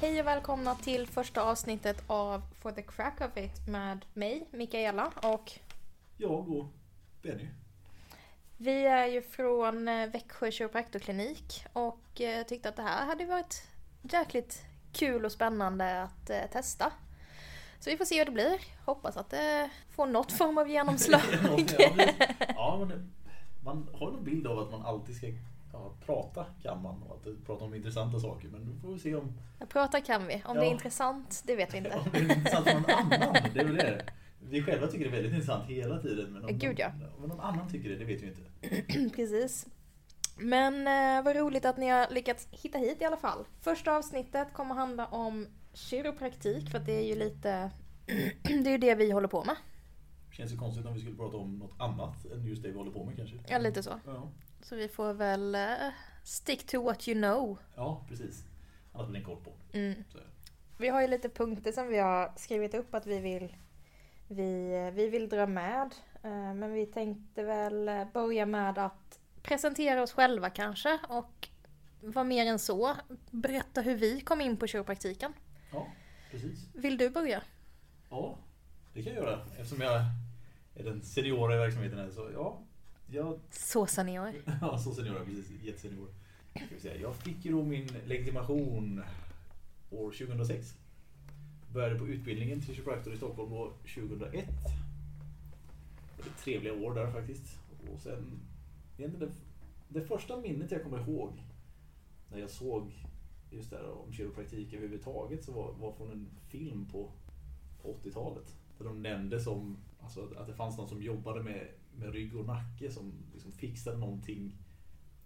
Hej och välkomna till första avsnittet av For the Crack of It med mig, Mikaela och Jag och Benny. vi är ju från eh, Växjö kiropraktorklinik och eh, tyckte att det här hade varit jäkligt kul och spännande att eh, testa. Så vi får se hur det blir. Hoppas att det får något form av genomslag. ja, men man har en bild av att man alltid ska ja, prata kan man och att prata om intressanta saker. Men nu får vi se om, Prata kan vi. Om det är Ja. intressant, det vet vi inte. om det är intressant för någon annan. Det är väl det. Vi själva tycker det är väldigt intressant hela tiden. Men om, Gud, ja. om någon annan tycker det, det vet vi inte. Precis. Men eh, vad roligt att ni har lyckats hitta hit i alla fall. Första avsnittet kommer handla om kiropraktik för att det är ju lite det är ju det vi håller på med. Känns ju konstigt om vi skulle prata om något annat än just det vi håller på med kanske. Ja, lite så. Ja, Så vi får väl eh, stick to what you know. ja precis. Annars blir det en kort på. Mm. Så, Vi har ju lite punkter som vi har skrivit upp att vi vill vi, eh, vi vill dra med. Eh, Men vi tänkte väl börja med att presentera oss själva kanske och vad mer än så, berätta hur vi kom in på kiropraktiken. ja, precis. Vill du börja? Ja, det kan jag göra. Eftersom jag är den seniora i verksamheten här. Så ja, jag Så senior. Ja, så senior, precis. Jättesenior. Jag fick ju då min legitimation år 2006. Började på utbildningen till kiropraktor i Stockholm då 2001. Det var trevliga år där faktiskt. Och sen, det, det första minnet jag kommer ihåg när jag såg just det här om kiropraktik överhuvudtaget så var, var från en film på, på 80-talet. Där de nämnde som, alltså, att det fanns någon som jobbade med, med rygg och nacke som liksom fixade någonting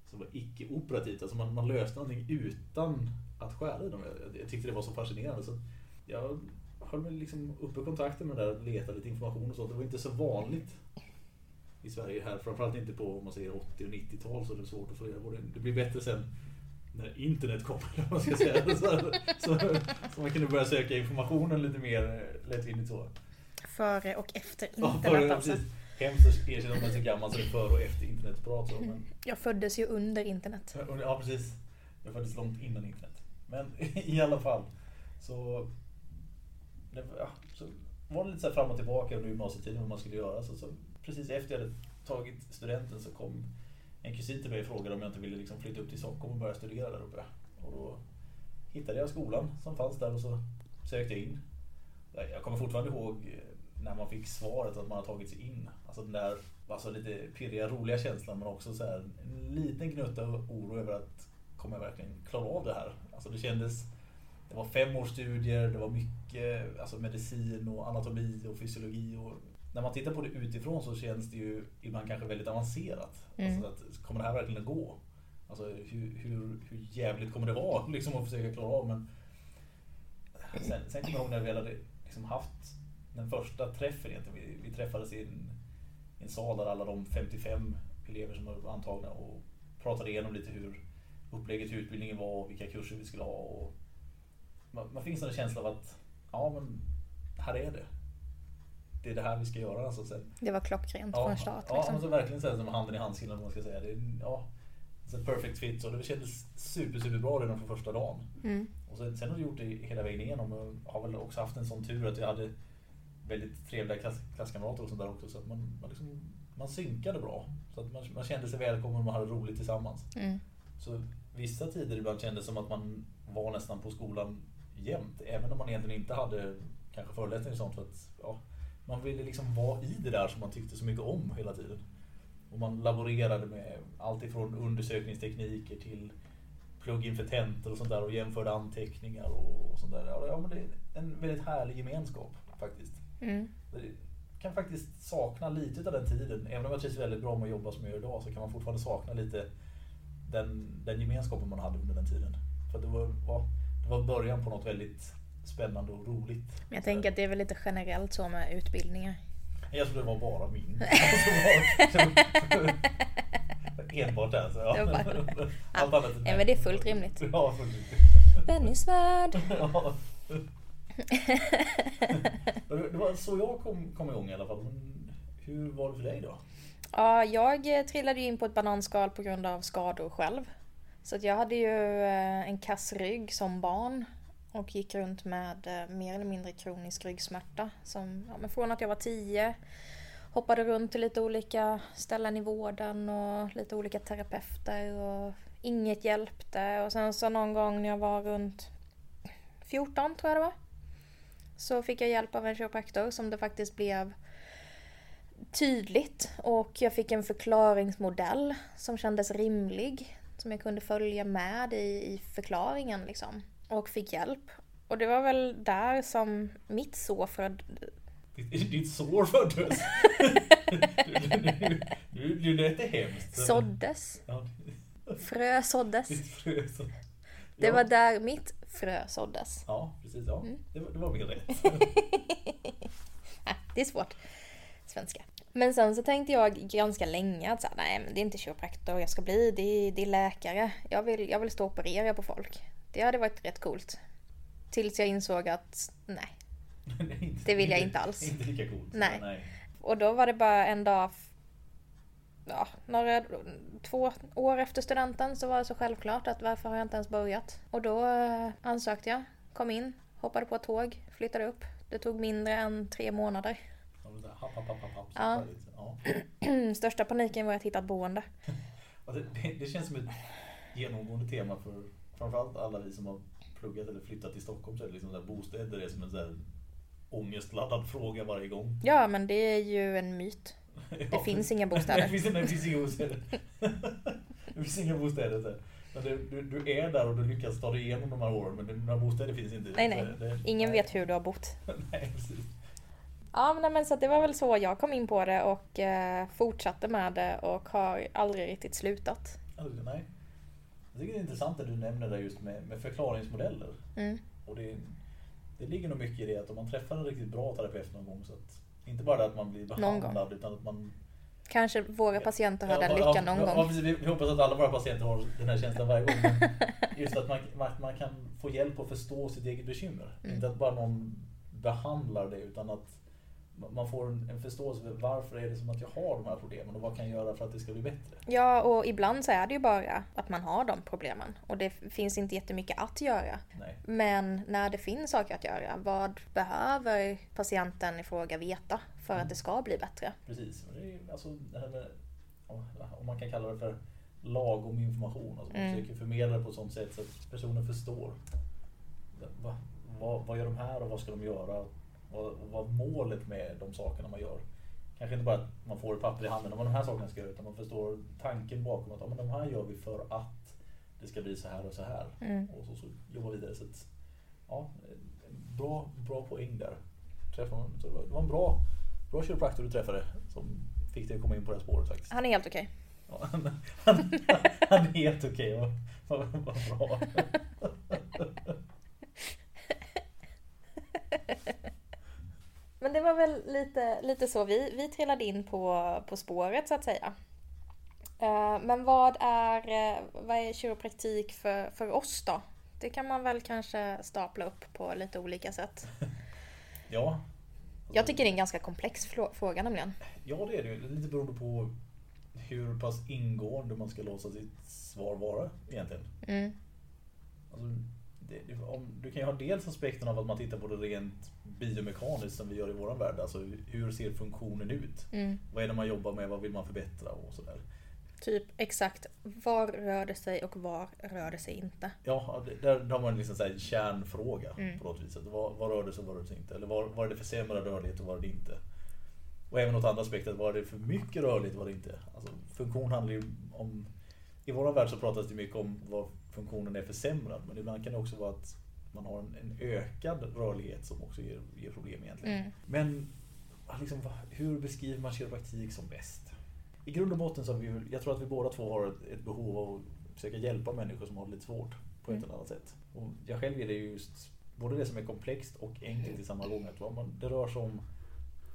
som var icke-operativt. Alltså man, man löste någonting utan att skära i dem. Jag, jag tyckte det var så fascinerande. Så jag höll mig liksom uppe i kontakten med det där och letade lite information och så. Det var inte så vanligt i Sverige här. Framförallt inte på om man säger 80 och 90-tal så det är svårt att få reda på det. Det blir bättre sen när internet kommer. om Man ska säga. Så, så, så man kunde börja söka informationen lite mer eh, lättvindigt så. Före och efter Ja, internet för, alltså. precis. Hemskt att erkänna om man är så gammal så det är före och efter internetprat. Så, men, Jag föddes ju under internet. Ja, precis. Jag föddes långt innan internet. Men i alla fall så, det, ja, så var det lite så här fram och tillbaka under gymnasietiden vad man skulle göra. Så, så precis efter jag hade tagit studenten så kom en kusin till mig och frågade om jag inte ville liksom flytta upp till Stockholm och börja studera där uppe. Och då hittade jag skolan som fanns där och så sökte jag in. Jag kommer fortfarande ihåg eh, när man fick svaret att man har tagit sig in. Alltså den där alltså lite pirriga, roliga känslan men också så här, en liten gnutta oro över att kommer jag verkligen klara av det här? Alltså det kändes, det var fem års studier, det var mycket alltså medicin och anatomi och fysiologi. Och när man tittar på det utifrån så känns det ju ibland kanske väldigt avancerat. Mm. Alltså att, kommer det här verkligen att gå? Alltså hur, hur, hur jävligt kommer det vara liksom att försöka klara av? Men sen, sen kommer jag ihåg när vi hade liksom haft den första träffen egentligen. Vi, vi träffades i en, i en sal där alla de 55 elever som var antagna och pratade igenom lite hur upplägget i utbildningen var och vilka kurser vi skulle ha. Och man, man fick en känsla av att ja men här är det. Det är det här vi ska göra. Alltså, sen, Det var klockrent ja, från start. Ja, Liksom. alltså verkligen så som handen i handsken man ska säga. Det ja, a perfect fit. Så det kändes super, super bra redan från första dagen. Mm. Och sen, sen har jag gjort det hela vägen igenom och har väl också haft en sån tur att jag hade väldigt trevliga klass, klasskamrater och sånt där också. Så att man, man, liksom, man synkade bra. Så att man, man kände sig välkommen och man hade roligt tillsammans. Mm. Så vissa tider ibland kändes som att man var nästan på skolan jämt. Även om man egentligen inte hade kanske föreläsningar och sånt. För att, ja, man ville liksom vara i det där som man tyckte så mycket om hela tiden. Och man laborerade med allt ifrån undersökningstekniker till plugg-in för tentor och sånt där och jämförde anteckningar och, och sånt där. Ja, men det är en väldigt härlig gemenskap faktiskt. Mm. Kan faktiskt sakna lite av den tiden. Även om jag trivs väldigt bra med att jobba som jag gör idag så kan man fortfarande sakna lite den, den gemenskapen man hade under den tiden. För det var, ja, det var början på något väldigt spännande och roligt. Men jag tänker att det är väl lite generellt så med utbildningar. Jag trodde det var bara min. Enbart den. Ja. Det bara- Allt annat Nej men det är fullt rimligt. Ja, fullt rimligt. Bennys värld. Ja. Det var så jag kom, kom igång i alla fall. Hur var det för dig då? Ja, jag eh, trillade ju in på ett bananskal på grund av skador själv. Så att jag hade ju eh, en kass rygg som barn. Och gick runt med eh, mer eller mindre kronisk ryggsmärta. Som, ja, men från att jag var tio hoppade runt till lite olika ställen i vården och lite olika terapeuter och inget hjälpte. Och sen så någon gång när jag var runt 14 tror jag det var. Så fick jag hjälp av en kiropraktor som det faktiskt blev tydligt och jag fick en förklaringsmodell som kändes rimlig. Som jag kunde följa med i, i förklaringen liksom. Och fick hjälp. Och det var väl där som mitt sår född... Ditt, ditt sår föddes? nu, nu lät det hemskt. Såddes. Ja, Frö såddes. frö så. Det var där mitt frö såddes. Ja, precis. Ja. Mm. Det, var, det var mer rätt. Nej, det är svårt. Svenska. Men sen så tänkte jag ganska länge att så här, nej men det är inte kiropraktor jag ska bli, det är, det är läkare. Jag vill, jag vill stå och operera på folk. Det hade varit rätt coolt. Tills jag insåg att nej. Det vill jag inte alls. Inte lika coolt. Nej. Nej. Och då var det bara en dag, ja, några, två år efter studenten så var det så självklart att varför har jag inte ens börjat? Och då eh, ansökte jag, kom in, hoppade på ett tåg, flyttade upp. Det tog mindre än tre månader. Happ, happ, så Ja. Ja. Största paniken var att hitta ett boende. Det, det, det känns som ett genomgående tema för framförallt alla vi som har pluggat eller flyttat till Stockholm. Så är det liksom där bostäder är som en så här ångestladdad fråga varje gång. Ja, men det är ju en myt. Det finns inga Nej, det bostäder. finns, det finns inga bostäder. det finns inga bostäder. Så. Men du, du, du är där och du lyckas ta dig igenom de här åren men det, några bostäder finns inte. Nej, nej. Det- Ingen vet hur du har bott. nej, precis. Ja, men, men så det var väl så jag kom in på det och eh, fortsatte med det och har aldrig riktigt slutat. Alltså, nej. Jag tycker det är intressant det du nämner där just med, med förklaringsmodeller. Mm. Och det, det ligger nog mycket i det att om man träffar en riktigt bra terapeut någon gång så att inte bara att man blir behandlad utan att man Kanske våra patienter har Ja, den ja, lyckan ja, någon ja, gång. precis. vi, vi hoppas att alla våra patienter har den här känslan varje gång. Just att man, man, man kan få hjälp att förstå sitt eget bekymmer. Mm. Inte att bara någon behandlar det utan att man får en, förståelse för varför är det som att jag har de här problemen och vad kan jag göra för att det ska bli bättre. Ja, och ibland så är det ju bara att man har de problemen och det finns inte jättemycket att göra. Nej. Men när det finns saker att göra, vad behöver patienten i fråga veta för att det ska bli bättre? Precis. Det är alltså det här med, om man kan kalla det för lagom information. Alltså man Mm. försöker förmedla det på ett sånt sätt så att personen förstår. Va, vad, vad gör de här och vad ska de göra? Vad, vad målet med de sakerna man gör? Kanske inte bara att man får ett papper i handen om vad de här sakerna ska göra utan man förstår tanken bakom att ja, men de här gör vi för att det ska bli så här och så här. Mm. Och så, så jobbar vidare. Så att, ja, bra, bra poäng där. Träffade, det var- en bra, bra kiropraktor du träffade som fick dig att komma in på det här spåret faktiskt. Han är helt okej. Ja, han, han, han är helt okej. Vad, vad bra. Men det var väl lite, lite så vi, vi trillade in på, på spåret så att säga. Eh, Men vad är, eh, vad är kiropraktik för, för oss då? Det kan man väl kanske stapla upp på lite olika sätt. Ja. Jag tycker det är en ganska komplex frå- fråga nämligen. Ja, det är det ju. Lite beroende på hur pass ingående man ska låta sitt svar vara egentligen. Mm. Alltså, det, om, du kan ju ha dels aspekten av att man tittar på det rent biomekaniskt som vi gör i våran värld. Alltså hur ser funktionen ut? Mm. Vad är det man jobbar med? Vad vill man förbättra? Och sådär. Typ exakt, var rör det sig och var rör det sig inte? Ja, där, där har man liksom så här kärnfråga Mm. på något vis. Att vad, vad rör det sig och vad rör det sig inte? Eller vad, vad är det för försämrad rörlighet och vad är det inte? Och även åt andra aspekter, vad är det för mycket rörlighet och vad är det inte? Alltså, funktion handlar ju om... I vår värld så pratas det mycket om vad funktionen är försämrad. Men ibland kan det också vara att man har en, en ökad rörlighet som också ger, ger problem egentligen. Mm. Men liksom, hur beskriver man kiropraktik som bäst? I grund och botten så har vi, jag tror att vi båda två har ett, ett behov av att försöka hjälpa människor som har det lite svårt på ett Mm. eller annat sätt. Och jag själv är det just både det som är komplext och enkelt i samma gång. Att vad man, det rör sig om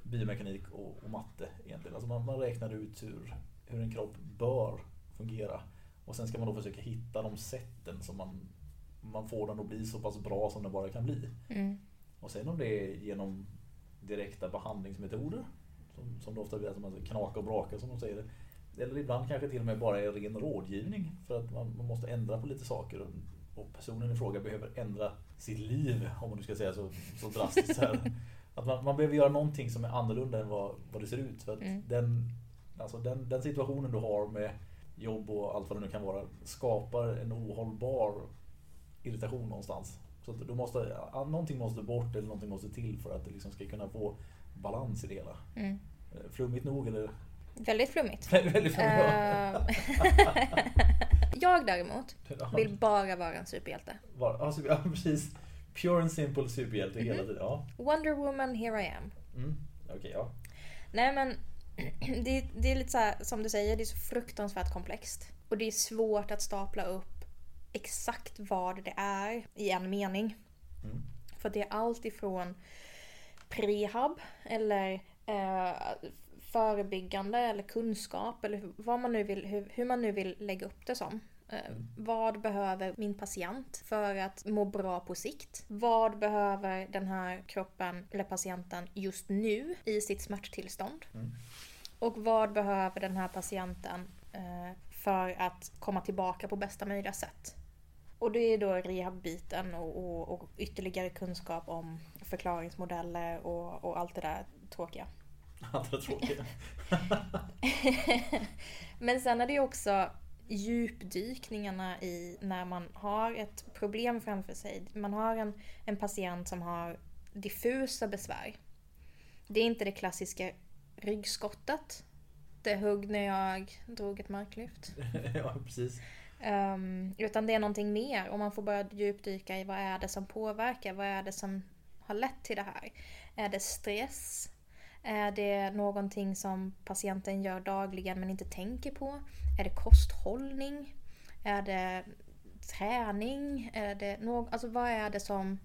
biomekanik och, och matte egentligen. Alltså man, man räknar ut hur, hur en kropp bör fungera. Och sen ska man då försöka hitta de sätten som man, man får den att bli så pass bra som den bara kan bli. Mm. Och sen om det är genom direkta behandlingsmetoder, som, som det ofta blir, att man knaka och braka som de säger det. Eller ibland kanske till och med bara är ren rådgivning för att man, man måste ändra på lite saker och, och personen i fråga behöver ändra sitt liv, om man nu ska säga så, så drastiskt. Här. Att man, man behöver göra någonting som är annorlunda än vad, vad det ser ut. För att Mm. den, alltså den, den situationen du har med jobb och allt vad det nu kan vara skapar en ohållbar irritation någonstans. Så att du måste, någonting måste bort eller någonting måste till för att det liksom ska kunna få balans i det hela. Mm. Eh, Flummigt nog eller? Väldigt flummigt. Väldigt flummigt. Ehm, jag däremot vill bara vara en superhjälte. Var, alltså, ja, precis. Pure and simple superhjälte hela Mhm. tiden. Ja. Wonder Woman, here I am. Mm. Okej, ja. Nej men, det, det är lite så här, som du säger, det är så fruktansvärt komplext. Och det är svårt att stapla upp exakt vad det är i en mening. Mm. För det är allt ifrån prehab eller eh, förebyggande eller kunskap eller hur- vad man nu vill, hur, hur man nu vill lägga upp det som. Eh, Mm. Vad behöver min patient för att må bra på sikt? Vad behöver den här kroppen eller patienten just nu i sitt smärttillstånd? Mm. Och vad behöver den här patienten eh, för att komma tillbaka på bästa möjliga sätt? Och det är då rehabbiten och, och, och ytterligare kunskap om förklaringsmodeller och, och allt det där tråkiga. Andra tråkiga. Men sen är det ju också djupdykningarna i när man har ett problem framför sig. Man har en, en patient som har diffusa besvär. Det är inte det klassiska ryggskottet. Det högg när jag drog ett marklyft. ja, precis. Ehm, utan det är någonting mer och man får börja djupdyka i vad är det som påverkar, vad är det som har lett till det här? Är det stress? Är det någonting som patienten gör dagligen men inte tänker på? Är det kosthållning? Är det träning? Är det nå- alltså vad är det som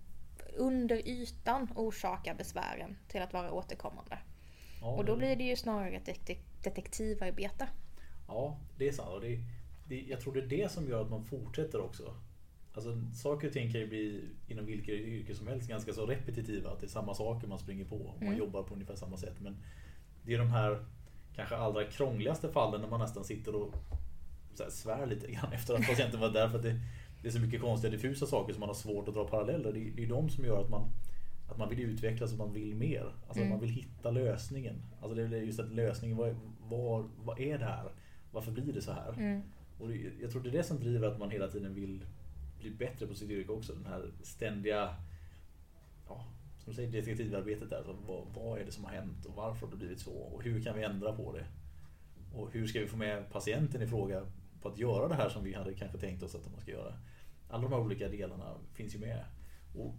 under ytan orsakar besvären till att vara återkommande? Och då blir det ju snarare ett detek- detektivarbete. Ja, det är sant. Och det, det, jag tror det är det som gör att man fortsätter också. Alltså, saker och ting kan ju bli inom vilka yrke som helst ganska så repetitiva. Att det är samma saker man springer på och man Mm. jobbar på ungefär samma sätt. Men det är de här kanske allra krångligaste fallen när man nästan sitter och så här, svär lite grann efter att patienten var där. För att det, det är så mycket konstiga diffusa saker som man har svårt att dra paralleller. Det, det är de som gör att man, att man vill utvecklas och man vill mer. Alltså Mm. man vill hitta lösningen. Alltså det är just att lösningen, vad, vad, vad är det här? Varför blir det så här? Mm. Och det, jag tror det är det som driver att man hela tiden vill bli bättre på sitt yrke också. Den här ständiga, ja, som du säger, detektivarbetet där. Så vad, vad är det som har hänt och varför har det blivit så? Och hur kan vi ändra på det? Och hur ska vi få med patienten i fråga på att göra det här som vi hade kanske tänkt oss att man ska göra? Alla de här olika delarna finns ju med. Och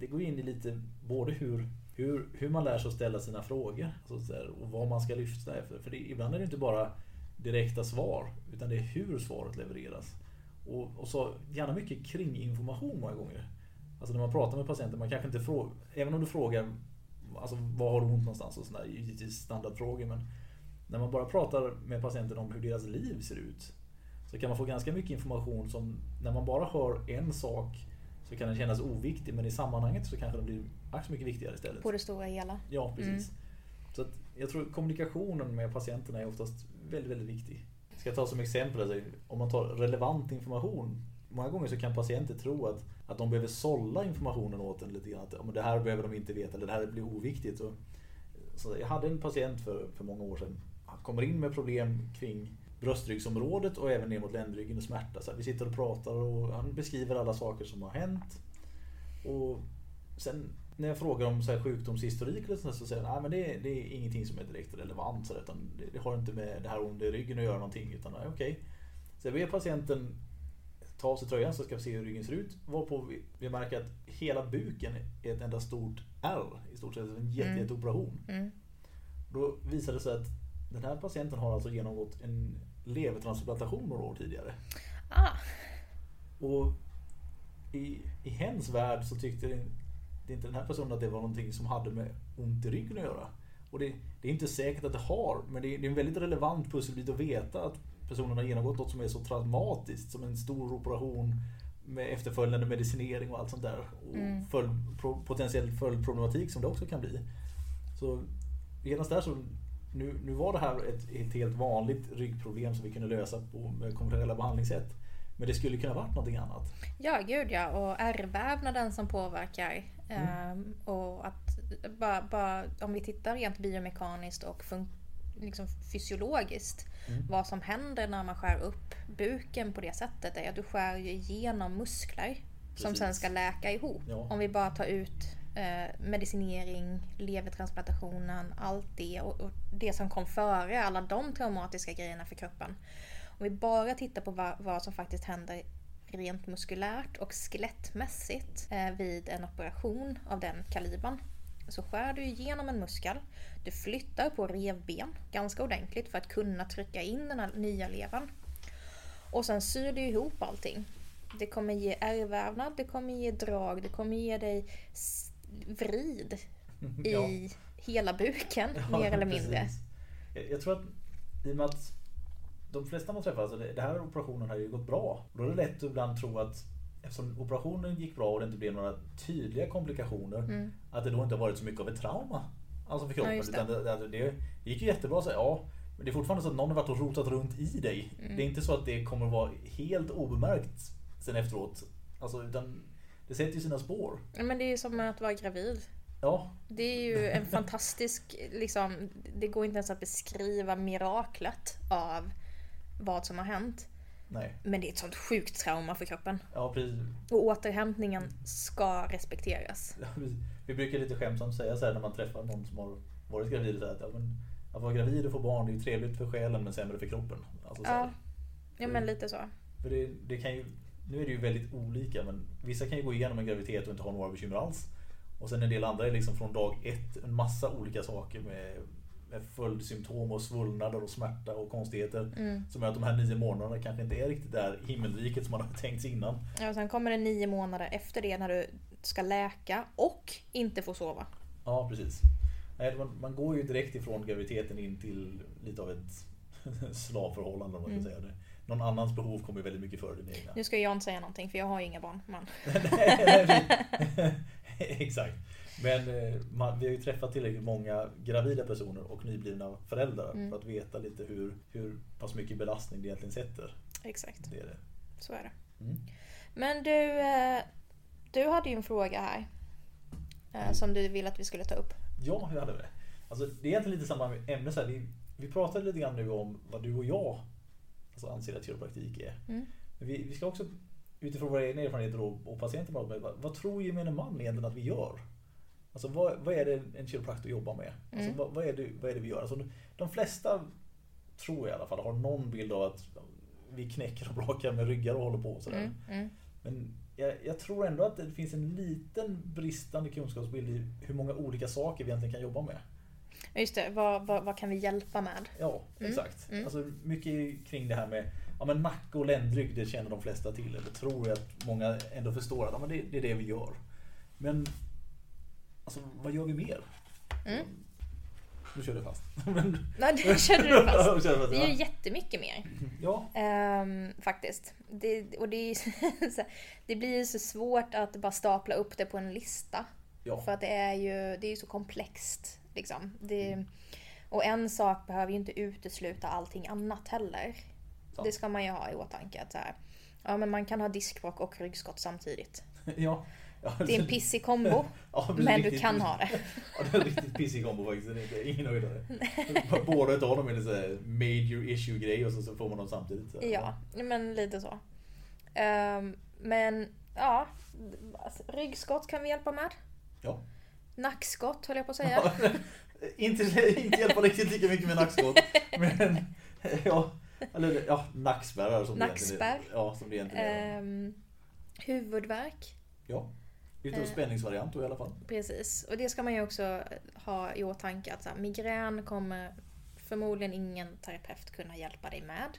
det går in i lite både hur, hur, hur man lär sig att ställa sina frågor alltså så och vad man ska lyfta efter. För det, ibland är det inte bara direkta svar utan det är hur svaret levereras. Och, och så gärna mycket kringinformation många gånger. Alltså när man pratar med patienten, man kanske inte frågar, även om du frågar alltså, vad har du ont någonstans och sådär, givetvis standardfrågor men när man bara pratar med patienten om hur deras liv ser ut så kan man få ganska mycket information som när man bara hör en sak så kan den kännas oviktig men i sammanhanget så kanske den blir ack så mycket viktigare istället. På det stora hela. Ja, precis. Så att jag tror kommunikationen med patienterna är oftast väldigt, väldigt viktig. Jag ska ta som exempel, alltså, om man tar relevant information. Många gånger så kan patienter tro att, att de behöver sålla informationen åt en lite grann. Att det här behöver de inte veta eller det här blir oviktigt. Och, så jag hade en patient för, för många år sedan. Han kommer in med problem kring bröstryggsområdet och även ner mot ländryggen och smärta. Så vi sitter och pratar och han beskriver alla saker som har hänt. Och sen när jag frågar om så här sjukdomshistorik eller sånt, så säger han att det, det är ingenting som är direkt relevant. Så utan det, det har inte med det här onda i ryggen att göra någonting. Utan okej. Okay. Så jag ber patienten ta av sig tröjan så ska vi se hur ryggen ser ut. Varpå vi, vi märker att hela buken är ett enda stort R. I stort sett en jätte, Mm. jätteoperation. Mm. Då visade det sig att den här patienten har alltså genomgått en levertransplantation några år tidigare. Ah, Och i, i hens värld så tyckte det, det inte den här personen att det var någonting som hade med ont i ryggen att göra. Och det, det är inte säkert att det har, men det är, det är en väldigt relevant pusselbit att veta att personen har genomgått något som är så traumatiskt som en stor operation med efterföljande medicinering och allt sånt där. Och Mm. följd, potentiell följdproblematik som det också kan bli. Så genast där så nu, nu var det här ett, ett helt vanligt ryggproblem som vi kunde lösa på med konventionella behandlingssätt. Men det skulle kunna varit någonting annat. Ja, gud ja. Och ärrvävnaden som påverkar. Mm. Ehm, och att bara, bara om vi tittar rent biomekaniskt och fun- liksom fysiologiskt. Mm. Vad som händer när man skär upp buken på det sättet är att du skär ju igenom muskler. Som Precis. sen ska läka ihop. Ja. Om vi bara tar ut eh, medicinering, levertransplantationen, allt det och, och det som kom före, alla de traumatiska grejerna för kroppen. Om vi bara tittar på vad, vad som faktiskt händer rent muskulärt och skelettmässigt eh, vid en operation av den kalibern. Så skär du igenom en muskel, du flyttar på revben ganska ordentligt för att kunna trycka in den här nya levern. Och sen syr du ihop allting. Det kommer ge ärrvävnad, det kommer ge drag, det kommer ge dig vrid i Ja. hela buken Ja, mer eller mindre. precis. Jag, jag tror att i och med att de flesta man träffar, alltså det här operationen har ju gått bra. Då är det lätt att ibland tro att eftersom operationen gick bra och det inte blev några tydliga komplikationer, Mm. att det då inte har varit så mycket av ett trauma. Alltså för kroppen. Ja, det. utan det, det, det gick ju jättebra, så, ja. Men det är fortfarande så att någon har varit och rotat runt i dig. Mm. Det är inte så att det kommer vara helt obemärkt sen efteråt. Alltså, utan det sätter ju sina spår. Men det är ju som att vara gravid. Ja, Det är ju en fantastisk, liksom, det går inte ens att beskriva miraklet av vad som har hänt. nej. Men det är ett sånt sjukt trauma för kroppen. Ja, precis. Och återhämtningen ska respekteras. Ja, vi- brukar lite skämtsamt säga så här när man träffar någon som har varit gravid. Så här, att, ja, men, att vara gravid och få barn är ju trevligt för själen men sämre för kroppen. Alltså. Ja, ja men lite så. För det, det kan ju, nu är det ju väldigt olika men vissa kan ju gå igenom en graviditet och inte ha några bekymmer alls. Och sen en del andra är liksom från dag ett en massa olika saker med, med följdsymptom och svullnader och smärta och konstigheter. Mm. Som gör att de här nio månaderna kanske inte är riktigt där himmelriket som man har tänkt sig innan. Ja, och sen kommer det nio månader efter det när du ska läka och inte få sova. Ja, precis. Man, går ju direkt ifrån graviditeten in till lite av ett slavförhållande om man ska Mm. säga det. Någon annans behov kommer väldigt mycket före din egna. Nu ska jag inte säga någonting för jag har ju inga barn. Men... Exakt. Men eh, man, vi har ju träffat tillräckligt många gravida personer och nyblivna föräldrar Mm. för att veta lite hur, hur pass mycket belastning det egentligen sätter. Exakt, Det är det. så är det. Mm. Men du, eh, du hade ju en fråga här. eh, Som du ville att vi skulle ta upp. Ja, jag hade det. Alltså, det är egentligen lite samma ämne. Så här. Vi, vi pratade lite grann nu om vad du och jag alltså, anser att kiropraktik är. Mm. Vi, vi ska också utifrån våra egna erfarenheter och, och patienter med, vad, vad tror gemene man egentligen att vi gör? Alltså vad, vad är det en kiropraktor jobbar med? Alltså, Mm. vad, vad, är det, vad är det vi gör? Alltså, de, de flesta, tror jag i alla fall, har någon bild av att vi knäcker och brakar med ryggar och håller på och sådär. Mm, mm. Men jag, jag tror ändå att det finns en liten bristande kunskapsbild i hur många olika saker vi egentligen kan jobba med. Just det, vad, vad, vad kan vi hjälpa med? Ja, Mm, exakt. mm. Alltså mycket kring det här med ja, men nacke och ländrygg, det känner de flesta till. Eller tror jag att många ändå förstår att ja, men det, det är det vi gör. Men alltså, vad gör vi mer? Mm. Nu kör du fast. Nej, det körde du fast. Vi gör jättemycket mer. ja, Ehm, faktiskt. Det, och det, är, så det blir ju så svårt att bara stapla upp det på en lista. ja, För att det är ju det är så komplext. Liksom. Det, och en sak behöver ju inte utesluta allting annat heller. Sant. Det ska man ju ha i åtanke. Att så här, ja, men man kan ha diskbråck och ryggskott samtidigt. ja. ja. Det är en pissig kombo, Ja, men du kan ha det. Ja, det är en riktigt pissig kombo faktiskt. Ingen höjdare. Båda utav dem är en major issue grej och så, så får man dem samtidigt. Så, Ja, men lite så. Ehm, men ja, alltså, ryggskott kan vi hjälpa med. Ja. Nackskott höll jag på att säga. inte, inte hjälpa riktigt lika mycket med nackskott. Men ja, eller, ja nackspärrar som det. Nackspärr. Ja, som det egentligen är. Ehm, huvudvärk. Ja. Lite av eh. spänningsvariant då i alla fall. Precis, och det ska man ju också ha i åtanke att så här, migrän kommer förmodligen ingen terapeut kunna hjälpa dig med.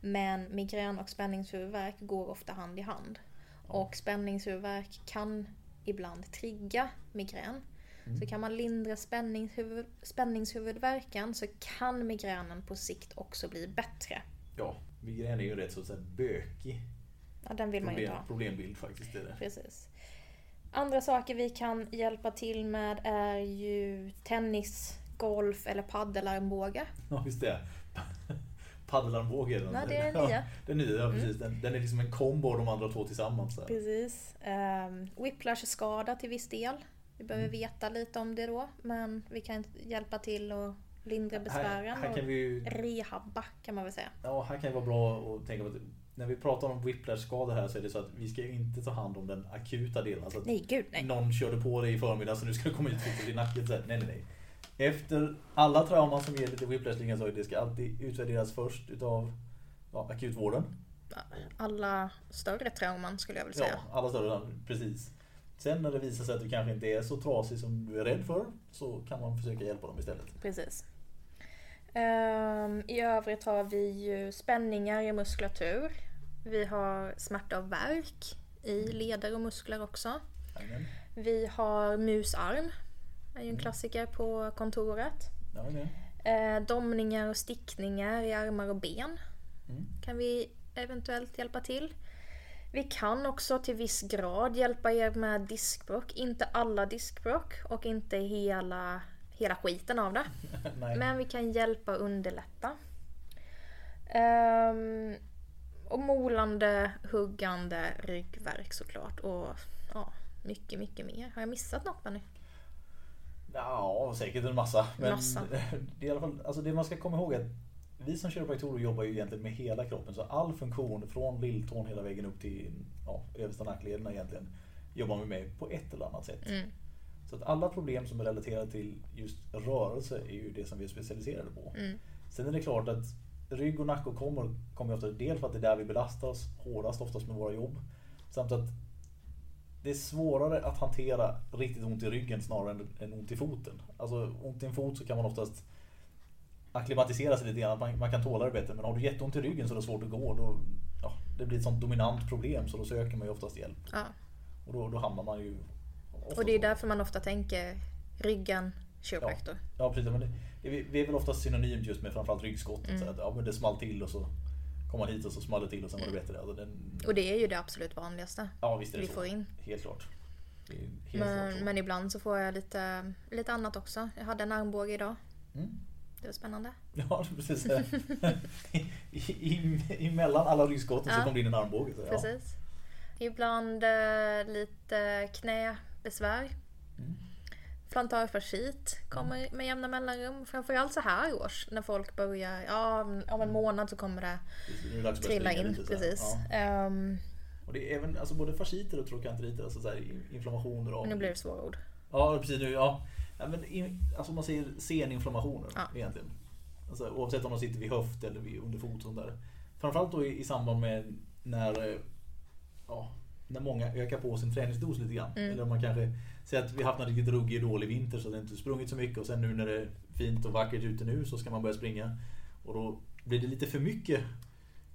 Men migrän och spänningshuvudvärk går ofta hand i hand. Och spänningshuvudvärk kan ibland trigga migrän. Mm. Så kan man lindra spänningshuvud, spänningshuvudvärken så kan migränen på sikt också bli bättre. Ja, migrän är ju rätt så, så här bökig Ja, den vill man ju problem, inte ha. problembild faktiskt. Är det. Precis. Andra saker vi kan hjälpa till med är ju tennis, golf eller paddelarmbåge. Ja, visst det. paddelarmbåge. eller Nej, något. det är den Ja, nya. Den nya, ja, precis. Den, den är liksom en kombo av de andra två tillsammans. Här. Precis. Um, Whiplash-skada till viss del. Vi behöver Mm. veta lite om det då, men vi kan hjälpa till och lindra Här, besvären här kan och vi ju rehabba kan man väl säga. Ja, här kan det vara bra att tänka på att när vi pratar om whiplash-skador här så är det så att vi ska ju inte ta hand om den akuta delen. Alltså Nej, gud nej. någon körde på dig i förmiddag så nu ska du komma ut och i nacken. Så här, nej, nej, nej. Efter alla trauman som ger lite whiplash så det ska alltid utvärderas först utav ja, akutvården. Alla större trauman skulle jag vilja Ja, säga. alla större, precis. Sen när det visar sig att du kanske inte är så trasig som du är rädd för så kan man försöka hjälpa dem istället. Precis. Ehm, I övrigt har vi ju spänningar i muskulatur. Vi har smärta och värk i leder och muskler också. Jajamän. Vi har musarm. är ju en klassiker på kontoret. Jajamän. Eh, domningar och stickningar i armar och ben Mm. kan vi eventuellt hjälpa till. Vi kan också till viss grad hjälpa er med diskbråck. Inte alla diskbråck och inte hela, hela skiten av det. Men vi kan hjälpa och underlätta. Ehm, och molande, huggande, ryggvärk såklart. Och ja, mycket, mycket mer. Har jag missat något Benny? Ja, säkert en massa. Men Massa. Det, är i alla fall, alltså det man ska komma ihåg är att vi som kiropraktorer jobbar ju egentligen med hela kroppen. Så all funktion från lilltån hela vägen upp till ja, översta nacklederna egentligen jobbar vi med på ett eller annat sätt. Mm. Så att alla problem som är relaterade till just rörelse är ju det som vi är specialiserade på. Mm. Sen är det klart att rygg och nacke kommer, kommer ofta dels för att det är där vi belastar oss hårdast oftast med våra jobb. Samt att det är svårare att hantera riktigt ont i ryggen snarare än, än ont i foten. Alltså ont i en fot så kan man oftast akklimatisera sig lite grann, man, man kan tåla det bättre. Men har du jätteont i ryggen så är det svårt att gå. Då, ja, det blir ett sånt dominant problem så då söker man ju oftast hjälp. Ja. Och då, då hamnar man ju... Och det är därför man ofta tänker ryggen, kiropraktor. Ja precis, men det, det, vi är väl oftast synonymt just med framförallt ryggskottet. Mm. Så att, ja, men det small till och så kom man hit och så small det till och sen var det bättre. Alltså, den, Och det är ju det absolut vanligaste ja visst är det vi så. får in. Helt klart. Det helt klart Men, så. men ibland så får jag lite, lite annat också. Jag hade en armbåge idag. Mm. Det var spännande. Ja precis. I, i, emellan alla ryggskotten så Ja. kom det in en armbåge. Så, ja. Precis. Ibland eh, lite knäbesvär. Mm. Plantarfascit kommer med jämna mellanrum. Framförallt så här års när folk börjar, ja om en månad så kommer det Precis, trilla in. lite så. Precis. Ja. Ehm, Och det är även alltså, både fasciter och trokanteriter, alltså så här, inflammationer av... nu blir det svåra ord. Ja precis nu, ja. Ja men in, alltså man säger seninflammationer Ja. egentligen. Alltså, oavsett om de sitter vid höft eller vid, under fot och sånt där. Framförallt då i, i samband med när, eh, ja, när många ökar på sin träningsdos lite grann. Mm. Eller om man kanske säger att vi har haft en riktigt ruggig dålig vinter så det inte sprungit så mycket och sen nu när det är fint och vackert ute nu så ska man börja springa. Och då blir det lite för mycket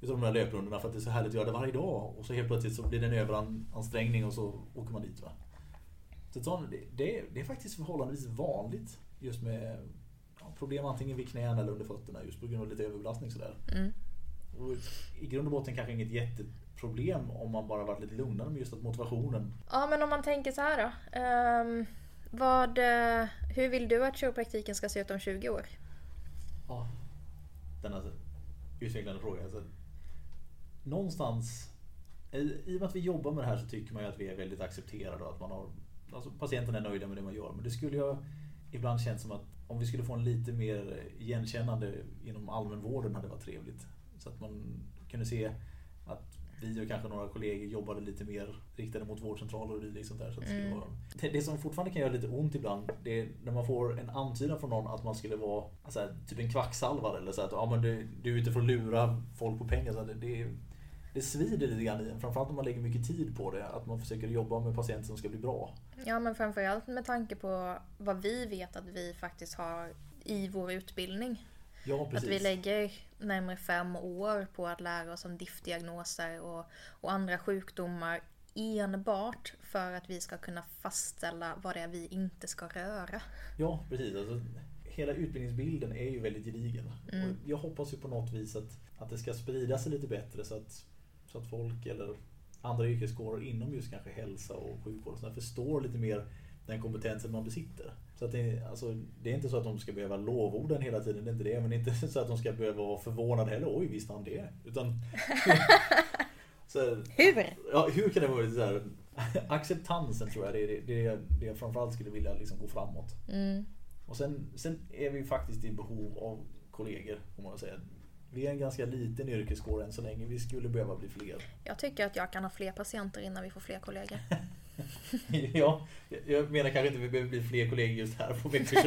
utav de här löprundorna för att det är så härligt att göra det varje dag. Och så helt plötsligt så blir det en överansträngning och så åker man dit. Va? Sånt, det, det, är, det är faktiskt förhållandevis vanligt just med ja, problem antingen vid knäna eller under fötterna just på grund av lite överbelastning sådär. Mm. Och I grund och botten kanske inget jätteproblem om man bara varit lite lugnare med just att motivationen. Ja men om man tänker så här då. Ehm, vad, eh, hur vill du att kiropraktiken ska se ut om 20 år? Ja, denna utvecklande fråga. Alltså, någonstans, i, i och med att vi jobbar med det här så tycker man ju att vi är väldigt accepterade och att man har, alltså patienten är nöjda med det man gör. Men det skulle jag ibland känns som att om vi skulle få en lite mer igenkännande inom allmänvården hade varit trevligt. Så att man kunde se att vi och kanske några kollegor jobbade lite mer riktade mot vårdcentraler och dylikt sånt där. Så det, skulle Mm. vara... det, det som fortfarande kan göra lite ont ibland, det är när man får en antydan från någon att man skulle vara alltså, typ en kvacksalvare eller så att ja, men du, du är ute för att lura folk på pengar. Så det, det, det svider lite grann i en, framförallt om man lägger mycket tid på det. Att man försöker jobba med patienter som ska bli bra. Ja men framförallt med tanke på vad vi vet att vi faktiskt har i vår utbildning. Ja, Att vi lägger närmare fem år på att lära oss om diftdiagnoser och, och andra sjukdomar enbart för att vi ska kunna fastställa vad det är vi inte ska röra. Ja, precis. Alltså, hela utbildningsbilden är ju väldigt gedigen. Mm. Jag hoppas ju på något vis att, att det ska sprida sig lite bättre så att, så att folk eller andra yrkeskårer inom just kanske hälsa och sjukvård och sådär förstår lite mer den kompetensen man besitter. Så att det, alltså, det är inte så att de ska behöva lovorden hela tiden, det är inte det. Men inte så att de ska behöva vara förvånade heller. Oj, visste han det? Utan, så, hur? Ja, hur kan det vara så här? Acceptansen tror jag det är det, det, det jag framförallt skulle vilja liksom gå framåt. Mm. Och sen, sen är vi faktiskt i behov av kollegor, får man säga. Vi är en ganska liten yrkeskår än så länge. Vi skulle behöva bli fler. Jag tycker att jag kan ha fler patienter innan vi får fler kollegor. ja, jag menar kanske inte att vi behöver bli fler kollegor just här på Växjö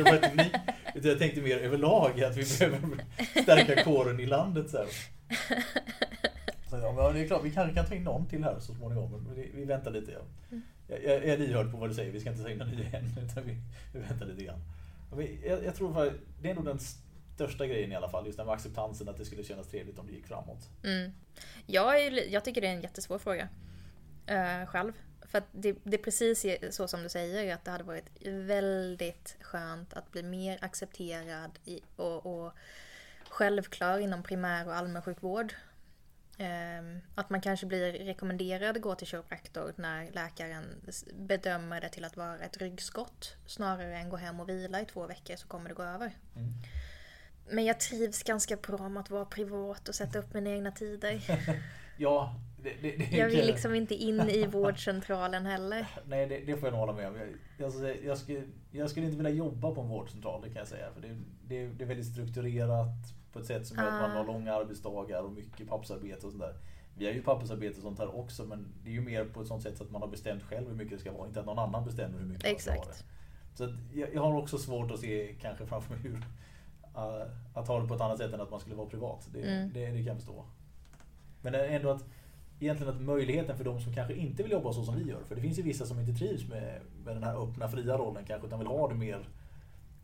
Utan jag tänkte mer överlag att vi behöver stärka kåren i landet. Så, här. så ja, det är klart, vi kanske kan ta in någon till här så småningom. Men vi, vi väntar lite. Ja. Mm. Jag, jag, är lyhörd på vad du säger. Vi ska inte ta in någon ny än. Utan vi, vi väntar lite grann. Jag, jag tror att det är nog den största grejen i alla fall. Just den med acceptansen att det skulle kännas trevligt om det gick framåt. Mm. Jag, är, jag tycker det är en jättesvår fråga. Uh, själv. För det, det, är precis så som du säger, att det hade varit väldigt skönt att bli mer accepterad i, och, och självklar inom primär och allmänsjukvård. Um, att man kanske blir rekommenderad att gå till kiropraktor när läkaren bedömer det till att vara ett ryggskott snarare än gå hem och vila i två veckor så kommer det gå över. Mm. Men jag trivs ganska bra med att vara privat och sätta upp mina egna tider. ja, det, det, det, jag vill liksom inte in i vårdcentralen heller. Nej, det, det får jag nog hålla med om. Jag, jag, jag, skulle, jag skulle inte vilja jobba på en vårdcentral, det kan jag säga. För det, det, det är väldigt strukturerat på ett sätt som gör att man har ah. långa arbetsdagar och mycket pappersarbete och sådär. Vi har ju pappersarbete och sånt här också men det är ju mer på ett sånt sätt att man har bestämt själv hur mycket det ska vara. Inte att någon annan bestämmer hur mycket Exakt. man ska ha det. Så jag, jag, har också svårt att se kanske framför mig hur att ha det på ett annat sätt än att man skulle vara privat. Det, mm. det, det kan jag förstå. Men ändå att egentligen att möjligheten för de som kanske inte vill jobba så som vi gör. För det finns ju vissa som inte trivs med, med den här öppna fria rollen kanske utan vill ha det mer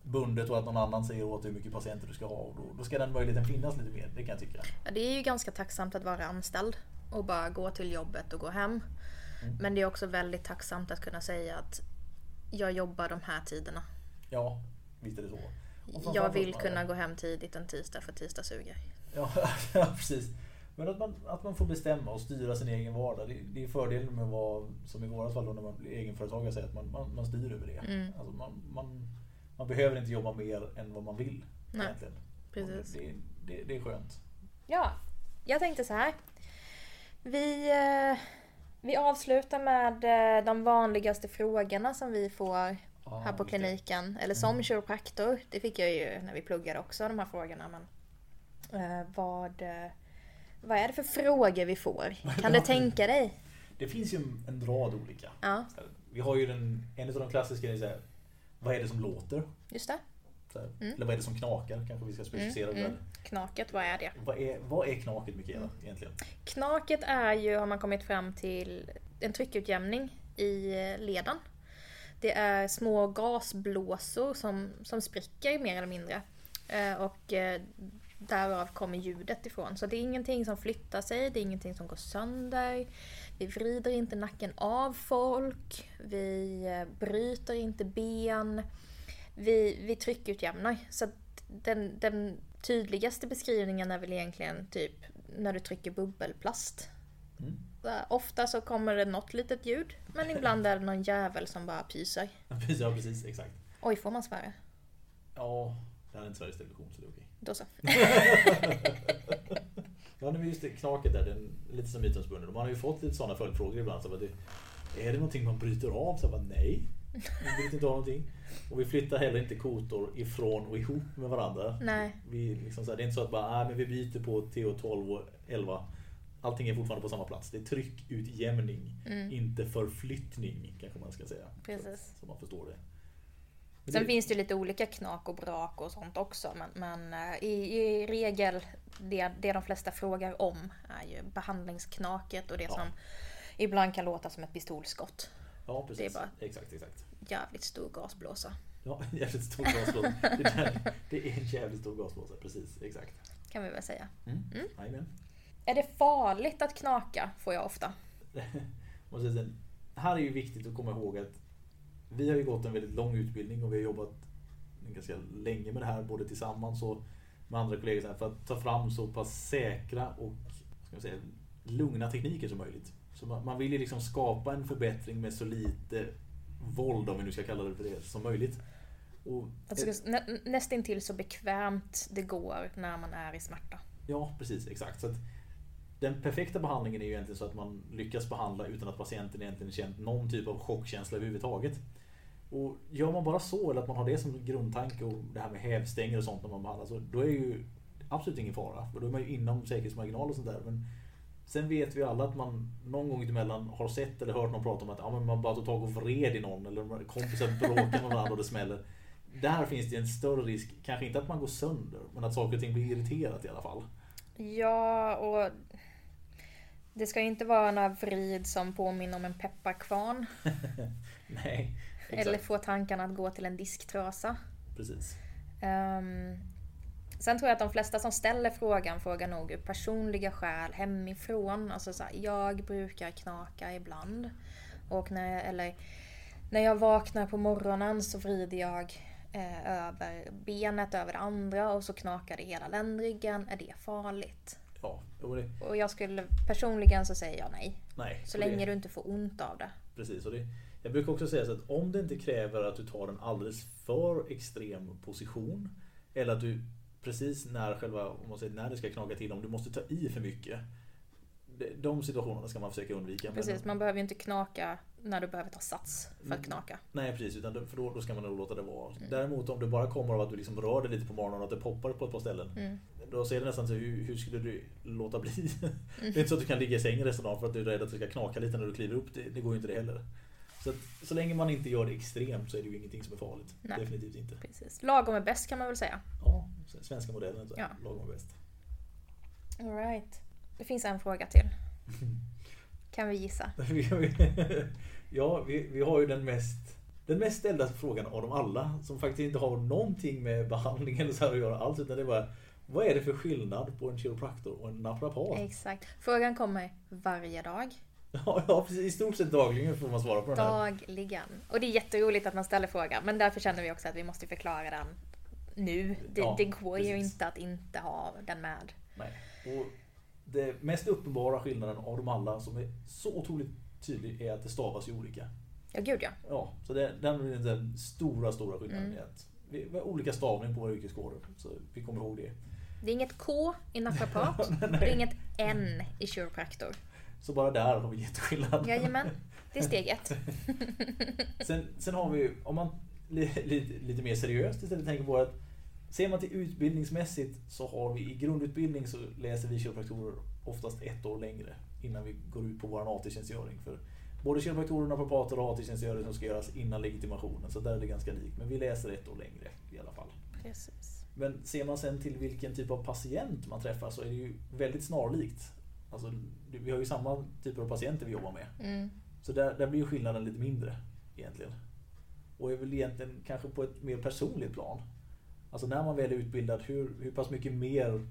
bundet och att någon annan säger åt hur mycket patienter du ska ha. Och då, då ska den möjligheten finnas lite mer, det kan jag tycka. Ja, det är ju ganska tacksamt att vara anställd och bara gå till jobbet och gå hem. Mm. Men det är också väldigt tacksamt att kunna säga att jag jobbar de här tiderna. Ja, visst är det så. Jag vill kunna gå hem tidigt en tisdag för tisdag suger. Ja, ja precis. Men att man, att man får bestämma och styra sin egen vardag. Det, det är fördelen med att vara, som i våras fall när man blir egenföretagare, säger att man, man, man styr över det. Mm. Alltså man, man, man behöver inte jobba mer än vad man vill. Nej, egentligen. precis. Det, det, det, är skönt. Ja, jag tänkte så här. Vi, eh, vi avslutar med eh, de vanligaste frågorna som vi får ah, här på kliniken. Eller som mm. kiropraktor. Det fick jag ju när vi pluggade också, de här frågorna. Men, eh, vad, vad är det för frågor vi får? Kan du tänka dig? Det finns ju en rad olika. Ja. Vi har ju den, en av de klassiska, är så här, vad är det som låter? Just det. Mm. Eller vad är det som knakar? Kanske vi ska specificera mm, mm. Knaket, vad är det? Vad är, vad är knaket Mikaela mm. egentligen? Knaket är ju, har man kommit fram till, en tryckutjämning i leden. Det är små gasblåsor som, som spricker mer eller mindre. Eh, och eh, därav kommer ljudet ifrån. Så det är ingenting som flyttar sig, det är ingenting som går sönder. Vi vrider inte nacken av folk, vi eh, bryter inte ben. Vi, vi tryckutjämnar. Så den, den tydligaste beskrivningen är väl egentligen typ när du trycker bubbelplast. Mm. Ofta så kommer det något litet ljud, men ibland är det någon jävel som bara pyser. Ja, precis. Exakt. Oj, får man svära? Ja, det här är inte Sveriges Television så det är okej. Då så. ja, men just det, knaket där, den lite som mytomspunnen. Man har ju fått lite sådana följdfrågor ibland. Så det, är det någonting man bryter av? Så bara, nej, vi bryter inte av någonting. Och vi flyttar heller inte kotor ifrån och ihop med varandra. Nej. Vi liksom så här, det är inte så att bara, ah, men vi byter på TH12 och 11. Allting är fortfarande på samma plats. Det är tryckutjämning, mm. inte förflyttning kanske man ska säga. Precis. Så, så man förstår det. Sen det... finns det lite olika knak och brak och sånt också. Men, men eh, i, i, regel, det, det de flesta frågar om är ju behandlingsknaket och det ja. som ibland kan låta som ett pistolskott. Ja, precis. Det är bara exakt, exakt. jävligt stor gasblåsa. Ja, jävligt stor gasblåsa. Det, där, det är en jävligt stor gasblåsa, precis. Exakt. Kan vi väl säga. Mm. Mm. Är det farligt att knaka? Får jag ofta. här är ju viktigt att komma ihåg att vi har ju gått en väldigt lång utbildning och vi har jobbat ganska länge med det här både tillsammans och med andra kollegor för att ta fram så pass säkra och ska säga, lugna tekniker som möjligt. Så man, vill ju liksom skapa en förbättring med så lite våld, om vi nu ska kalla det för det, som möjligt. Och, Alltså, nä, nästintill så bekvämt det går när man är i smärta. Ja, precis. Exakt. Så att den perfekta behandlingen är ju egentligen så att man lyckas behandla utan att patienten egentligen känt någon typ av chockkänsla överhuvudtaget. Och gör man bara så, eller att man har det som grundtanke och det här med hävstänger och sånt när man behandlar, så då är ju absolut ingen fara. För då är man ju inom säkerhetsmarginal och sånt där. Men sen vet vi alla att man någon gång emellan har sett eller hört någon prata om att ja, men man bara tar tag och vred i någon eller kompisar bråkar med varandra och det smäller. Där finns det en större risk, kanske inte att man går sönder, men att saker och ting blir irriterat i alla fall. Ja, och det ska inte vara några vrid som påminner om en pepparkvarn. Nej. Exakt. Eller få tankarna att gå till en disktrasa. Precis. Um, sen tror jag att de flesta som ställer frågan frågar nog ur personliga skäl hemifrån. Alltså så här, jag brukar knaka ibland. Och när jag, eller, när jag vaknar på morgonen så vrider jag eh, över benet över det andra och så knakar det hela ländryggen. Är det farligt? Ja, det. Och jag skulle personligen så säger jag nej. Nej. Så och det- länge du inte får ont av det. Precis. Och det, jag brukar också säga så att om det inte kräver att du tar en alldeles för extrem position. Eller att du precis när själva, om man säger när det ska knaka till, om du måste ta i för mycket. de- situationerna ska man försöka undvika. Precis, man behöver ju inte knaka när du behöver ta sats för att Mm. knaka. Nej precis, utan då, för då, då ska man nog låta det vara. Mm. Däremot om det bara kommer av att du liksom rör dig lite på morgonen och att det poppar på ett par ställen. Mm. Då ser det nästan så hur, hur skulle du låta bli? Det är inte så att du kan ligga i sängen resten av dagen för att du är rädd att det ska knaka lite när du kliver upp. Det, det går ju inte det heller. Så, att, så länge man inte gör det extremt så är det ju ingenting som är farligt. Nej. Definitivt inte. Precis. Lagom är bäst kan man väl säga. Ja, svenska modellen. Så Ja. Lagom är bäst. All right. Det finns en fråga till. Kan vi gissa? ja, vi, vi har ju den mest den mest ställda frågan av dem alla som faktiskt inte har någonting med behandling eller så här att göra alls utan det är bara Vad är det för skillnad på en kiropraktor och en naprapat? Exakt. Frågan kommer varje dag. Ja, ja precis. I stort sett dagligen får man svara på den här. Dagligen. Och det är jätteroligt att man ställer frågan. Men därför känner vi också att vi måste förklara den nu. Det, Ja, det går ju precis. inte att inte ha den med. Nej. Och det mest uppenbara skillnaden av dem alla som är så otroligt tydlig är att det stavas ju olika. Ja, gud ja. Ja, så det, den är den stora, stora skillnaden. Mm. är att vi har olika stavning på våra yrkeskoder. Så vi kommer ihåg det. Det är inget K i naprapat. Och det är inget N i kiropraktor. Så bara där har vi jätteskillnad. Jajamän. Det är steg ett. Sen, sen har vi, om man li, lite, lite mer seriöst istället tänker på att ser man till utbildningsmässigt så har vi i grundutbildning så läser vi kiropraktorer oftast ett år längre innan vi går ut på vår AT-tjänstgöring. För både kiropraktorer och naprapater har AT-tjänstgöring som ska göras innan legitimationen så där är det ganska likt. Men vi läser ett år längre i alla fall. Precis. Men ser man sen till vilken typ av patient man träffar så är det ju väldigt snarlikt. Alltså, vi har ju samma typer av patienter vi jobbar med. Mm. Så där, där blir ju skillnaden lite mindre egentligen. Och är väl egentligen kanske på ett mer personligt plan. Alltså när man väl är utbildad, hur, hur pass mycket mer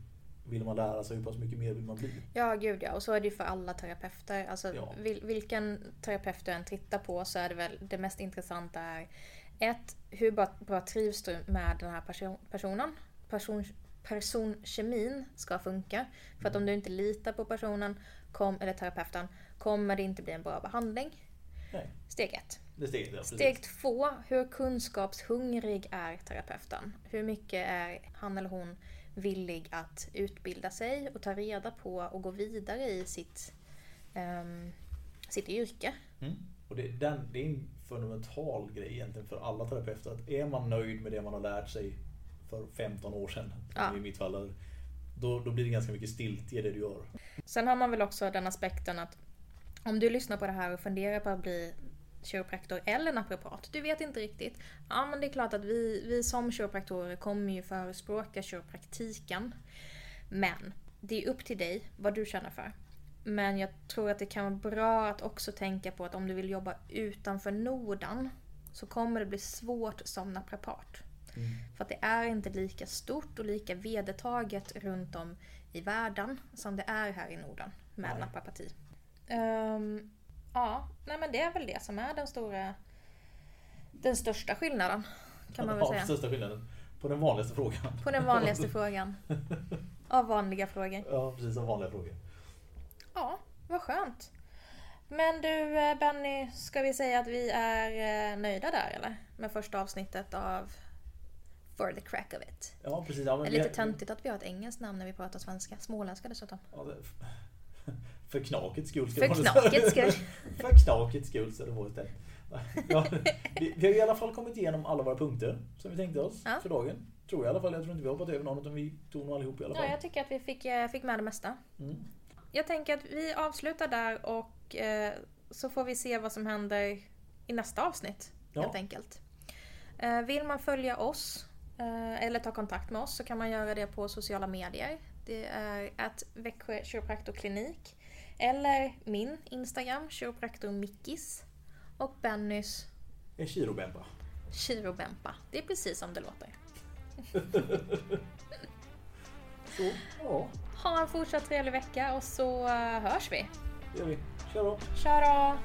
vill man lära sig? Hur pass mycket mer vill man bli? Ja, gud ja. Och så är det ju för alla terapeuter. Alltså, Ja. vil, vilken terapeut du än tittar på så är det väl det mest intressanta är ett, hur bra, bra trivs du med den här person, personen? Person, personkemin ska funka. För att om du inte litar på personen kom, eller terapeuten kommer det inte bli en bra behandling. Nej, Steg ett. det är steget. Ja. Steg två, hur kunskapshungrig är terapeuten? Hur mycket är han eller hon villig att utbilda sig och ta reda på och gå vidare i sitt, ehm, sitt yrke? Mm. Och det, den, det är en fundamental grej egentligen för alla terapeuter. Att är man nöjd med det man har lärt sig för 15 år sedan, Ja. i mitt fall, då, då blir det ganska mycket stiltje det du gör. Sen har man väl också den aspekten att om du lyssnar på det här och funderar på att bli kiropraktor eller naprapat, du vet inte riktigt. Ja men det är klart att vi, vi som kiropraktorer kommer ju förespråka kiropraktiken. Men det är upp till dig vad du känner för. Men jag tror att det kan vara bra att också tänka på att om du vill jobba utanför Norden så kommer det bli svårt som naprapat. Mm. För att det är inte lika stort och lika vedertaget runt om i världen som det är här i Norden med Nej. naprapati. Ehm, ja, nej men det är väl det som är den stora den största skillnaden kan man väl Ja, säga. Största skillnaden. På den vanligaste frågan. På den vanligaste frågan. Av vanliga frågor. Ja, precis. Som vanliga frågor. Ja, vad skönt. Men du eh, Benny, ska vi säga att vi är eh, nöjda där eller? Med första avsnittet av For the crack of it. Ja, precis. Ja, Det är vi- lite töntigt att vi har ett engelskt namn när vi pratar svenska. Småländska dessutom. Ja, det, för knakets skull. ska För det knakets skull. för knakets skull så det var istället. Ja, vi, vi har i alla fall kommit igenom alla våra punkter som vi tänkte oss Ja. för dagen. Tror jag i alla fall. Jag tror inte vi har hoppat över någon utan vi tog nog allihop i alla fall. Ja, jag tycker att vi fick, eh, fick med det mesta. Mm. Jag tänker att vi avslutar där och eh, så får vi se vad som händer i nästa avsnitt. Ja. Helt enkelt. Eh, vill man följa oss eh, eller ta kontakt med oss så kan man göra det på sociala medier. Det är att Växjö kiropraktorklinik. Eller min Instagram, kiropraktormickis. Och Bennys En kirobempa. kirobempa. Det är precis som det låter. Så, ja, Ha en fortsatt trevlig vecka och så eh, hörs vi. det gör vi. Kör då. Kör då!